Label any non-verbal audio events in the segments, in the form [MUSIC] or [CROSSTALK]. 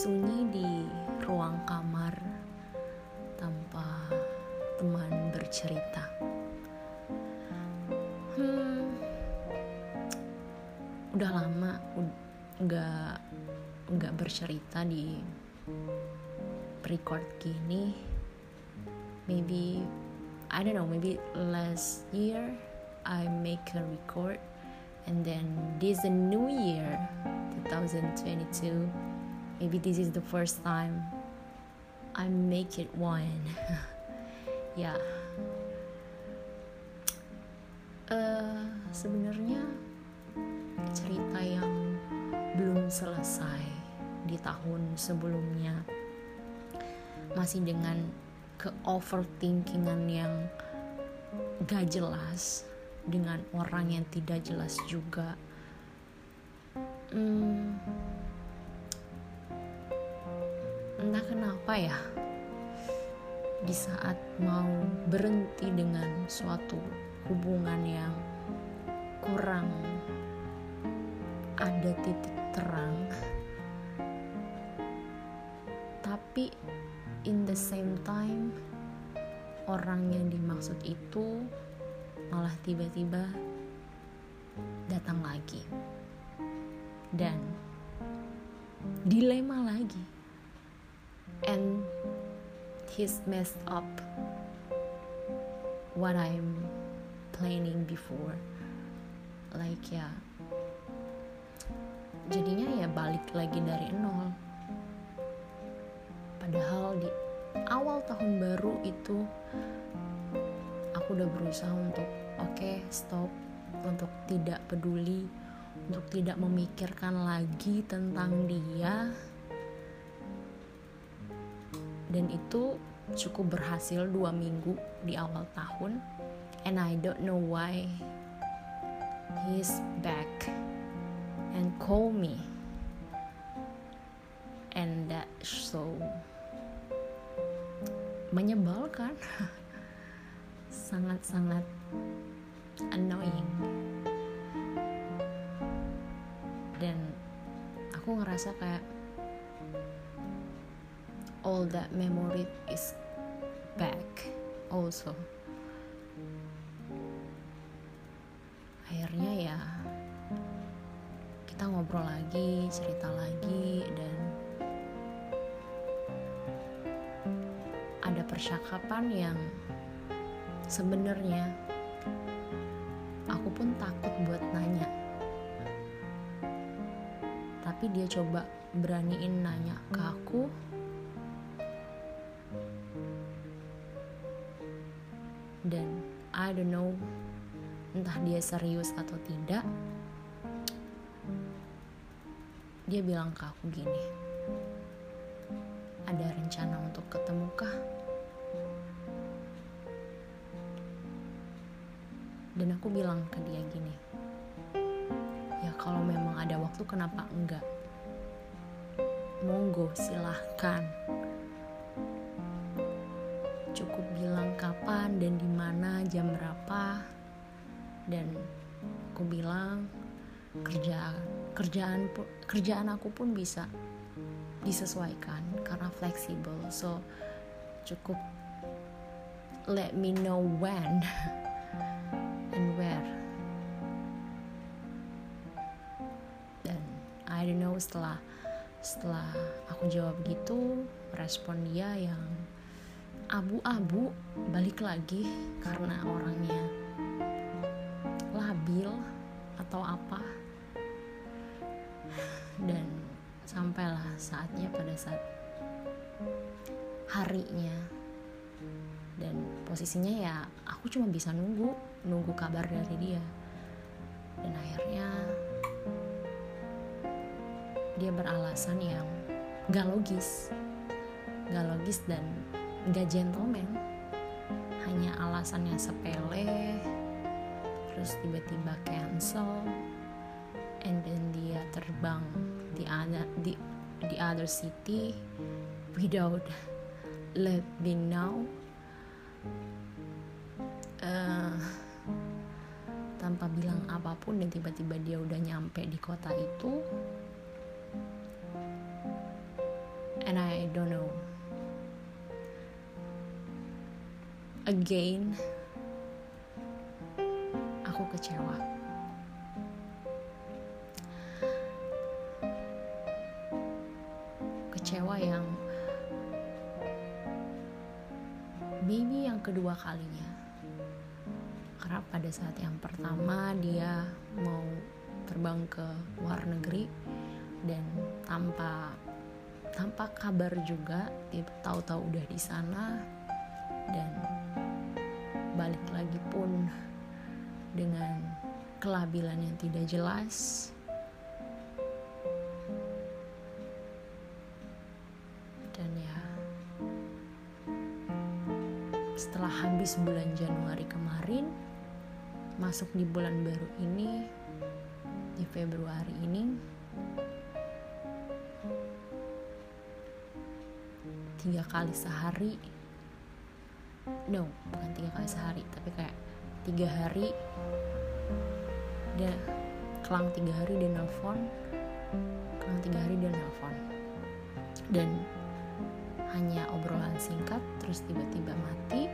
sunyi di ruang kamar tanpa teman bercerita. Hmm, udah lama nggak nggak bercerita di record gini. Maybe I don't know. Maybe last year I make a record, and then this a new year, 2022 maybe this is the first time I make it one [LAUGHS] yeah. uh, sebenarnya cerita yang belum selesai di tahun sebelumnya masih dengan ke overthinkingan yang gak jelas dengan orang yang tidak jelas juga hmm, entah kenapa ya di saat mau berhenti dengan suatu hubungan yang kurang ada titik terang tapi in the same time orang yang dimaksud itu malah tiba-tiba datang lagi. Dan dilema lagi and he's messed up what I'm planning before. Like ya jadinya ya balik lagi dari nol. Padahal di awal tahun baru itu aku udah berusaha untuk oke okay, stop. Untuk tidak peduli. Untuk tidak memikirkan lagi tentang dia dan itu cukup berhasil dua minggu di awal tahun. And I don't know why he's back and call me. And that so menyebalkan. [LAUGHS] Sangat-sangat annoying. Dan aku ngerasa kayak all that memory is back also. Akhirnya ya kita ngobrol lagi cerita lagi dan ada percakapan yang sebenarnya aku pun takut buat nanya. Tapi dia coba beraniin nanya ke aku I don't know entah dia serius atau tidak dia bilang ke aku gini ada rencana untuk ketemu kah? Dan aku bilang ke dia gini ya kalau memang ada waktu kenapa enggak? Monggo silahkan cukup bilang kapan dan di mana jam berapa dan aku bilang kerja kerjaan kerjaan aku pun bisa disesuaikan karena fleksibel. So cukup let me know when [LAUGHS] and where. Dan I don't know setelah setelah aku jawab gitu respon dia yang abu-abu balik lagi karena orangnya. Labil atau apa. Dan sampailah saatnya pada saat harinya. Dan posisinya ya aku cuma bisa nunggu nunggu kabar dari dia. Dan akhirnya dia beralasan yang gak logis. Gak logis dan gak gentleman. Hanya alasannya sepele terus tiba-tiba cancel and then dia terbang di other di di other city without let me know. Uh, tanpa bilang apa pun dan tiba-tiba dia udah nyampe di kota itu. And I don't know again aku kecewa. Kecewa yang maybe yang kedua kalinya. Karena pada saat yang pertama dia mau terbang ke luar negeri dan tanpa tanpa kabar juga tahu-tahu udah di sana dan balik lagi pun dengan kelabilan yang tidak jelas. Dan ya setelah habis bulan Januari kemarin masuk di bulan baru ini di Februari ini tiga kali sehari no bukan tiga kali sehari tapi kayak tiga hari dia kelang tiga hari dia nelfon kelang tiga hari dia nelfon. Dan hanya obrolan singkat terus tiba-tiba mati.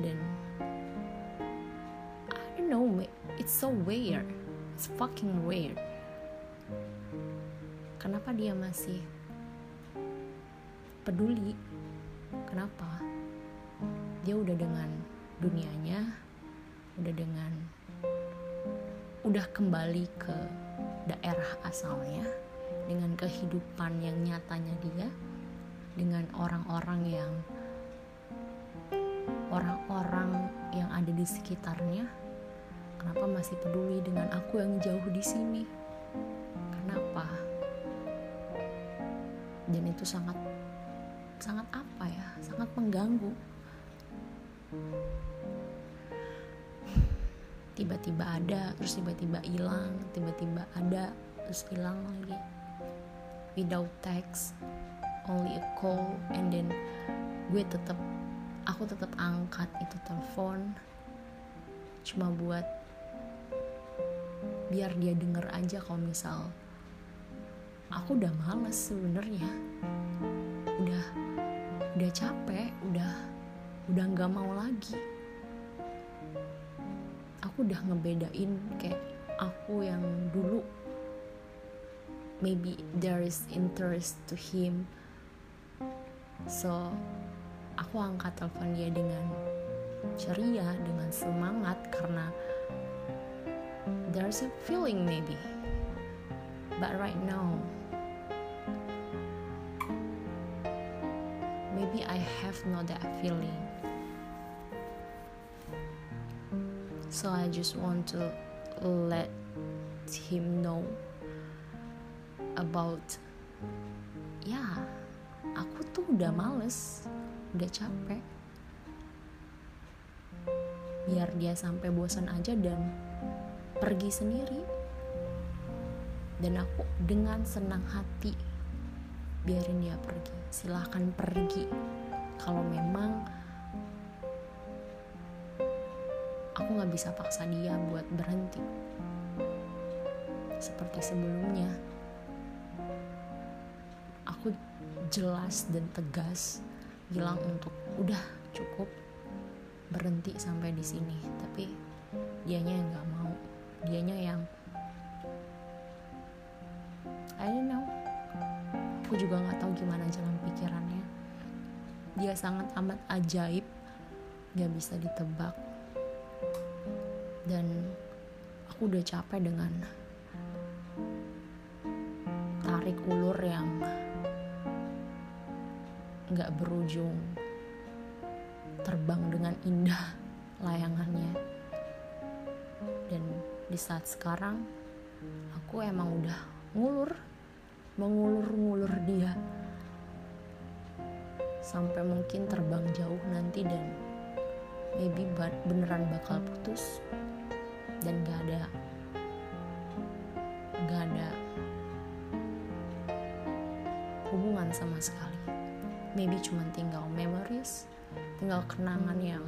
Dan I don't know it's so weird. It's fucking weird. Kenapa dia masih peduli? Kenapa dia udah dengan dunianya udah dengan udah kembali ke daerah asalnya dengan kehidupan yang nyatanya dia dengan orang-orang yang orang-orang yang ada di sekitarnya. Kenapa masih peduli dengan aku yang jauh di sini? Kenapa? Dan itu sangat sangat apa ya? Sangat mengganggu tiba-tiba ada terus tiba-tiba hilang tiba-tiba ada terus hilang lagi. Without text only a call and then gue tetap aku tetap angkat itu telepon. Cuma buat biar dia denger aja kalau misal aku udah males sebenarnya. Udah udah capek udah udah nggak mau lagi. Aku udah ngebedain kayak aku yang dulu maybe there is interest to him. So aku angkat telepon dia dengan ceria dengan semangat karena there's a feeling maybe. But right now maybe I have not that feeling so I just want to let him know about ya aku tuh udah males udah capek. Biar dia sampai bosan aja dan pergi sendiri. Dan aku dengan senang hati biarin dia pergi. Silahkan pergi. Kalau memang aku nggak bisa paksa dia buat berhenti. Seperti sebelumnya. Aku jelas dan tegas bilang untuk udah cukup. Berhenti sampai di sini. Tapi dianya yang nggak mau. Dianya yang I don't know. Aku juga nggak tahu gimana jalan pikirannya. Dia sangat amat ajaib. Nggak bisa ditebak dan aku udah capek dengan tarik ulur yang nggak berujung terbang dengan indah layangannya. Dan di saat sekarang aku emang udah ngulur mengulur-ngulur dia sampai mungkin terbang jauh nanti dan maybe beneran bakal putus dan gak ada gak ada hubungan sama sekali maybe cuma tinggal memories tinggal kenangan yang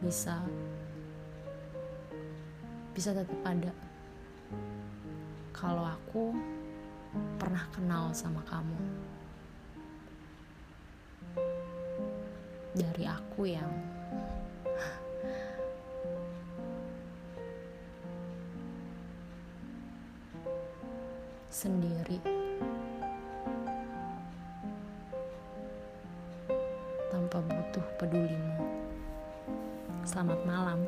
bisa bisa tetap ada kalau aku pernah kenal sama kamu. Dari aku yang sendiri tanpa butuh pedulimu. Selamat malam.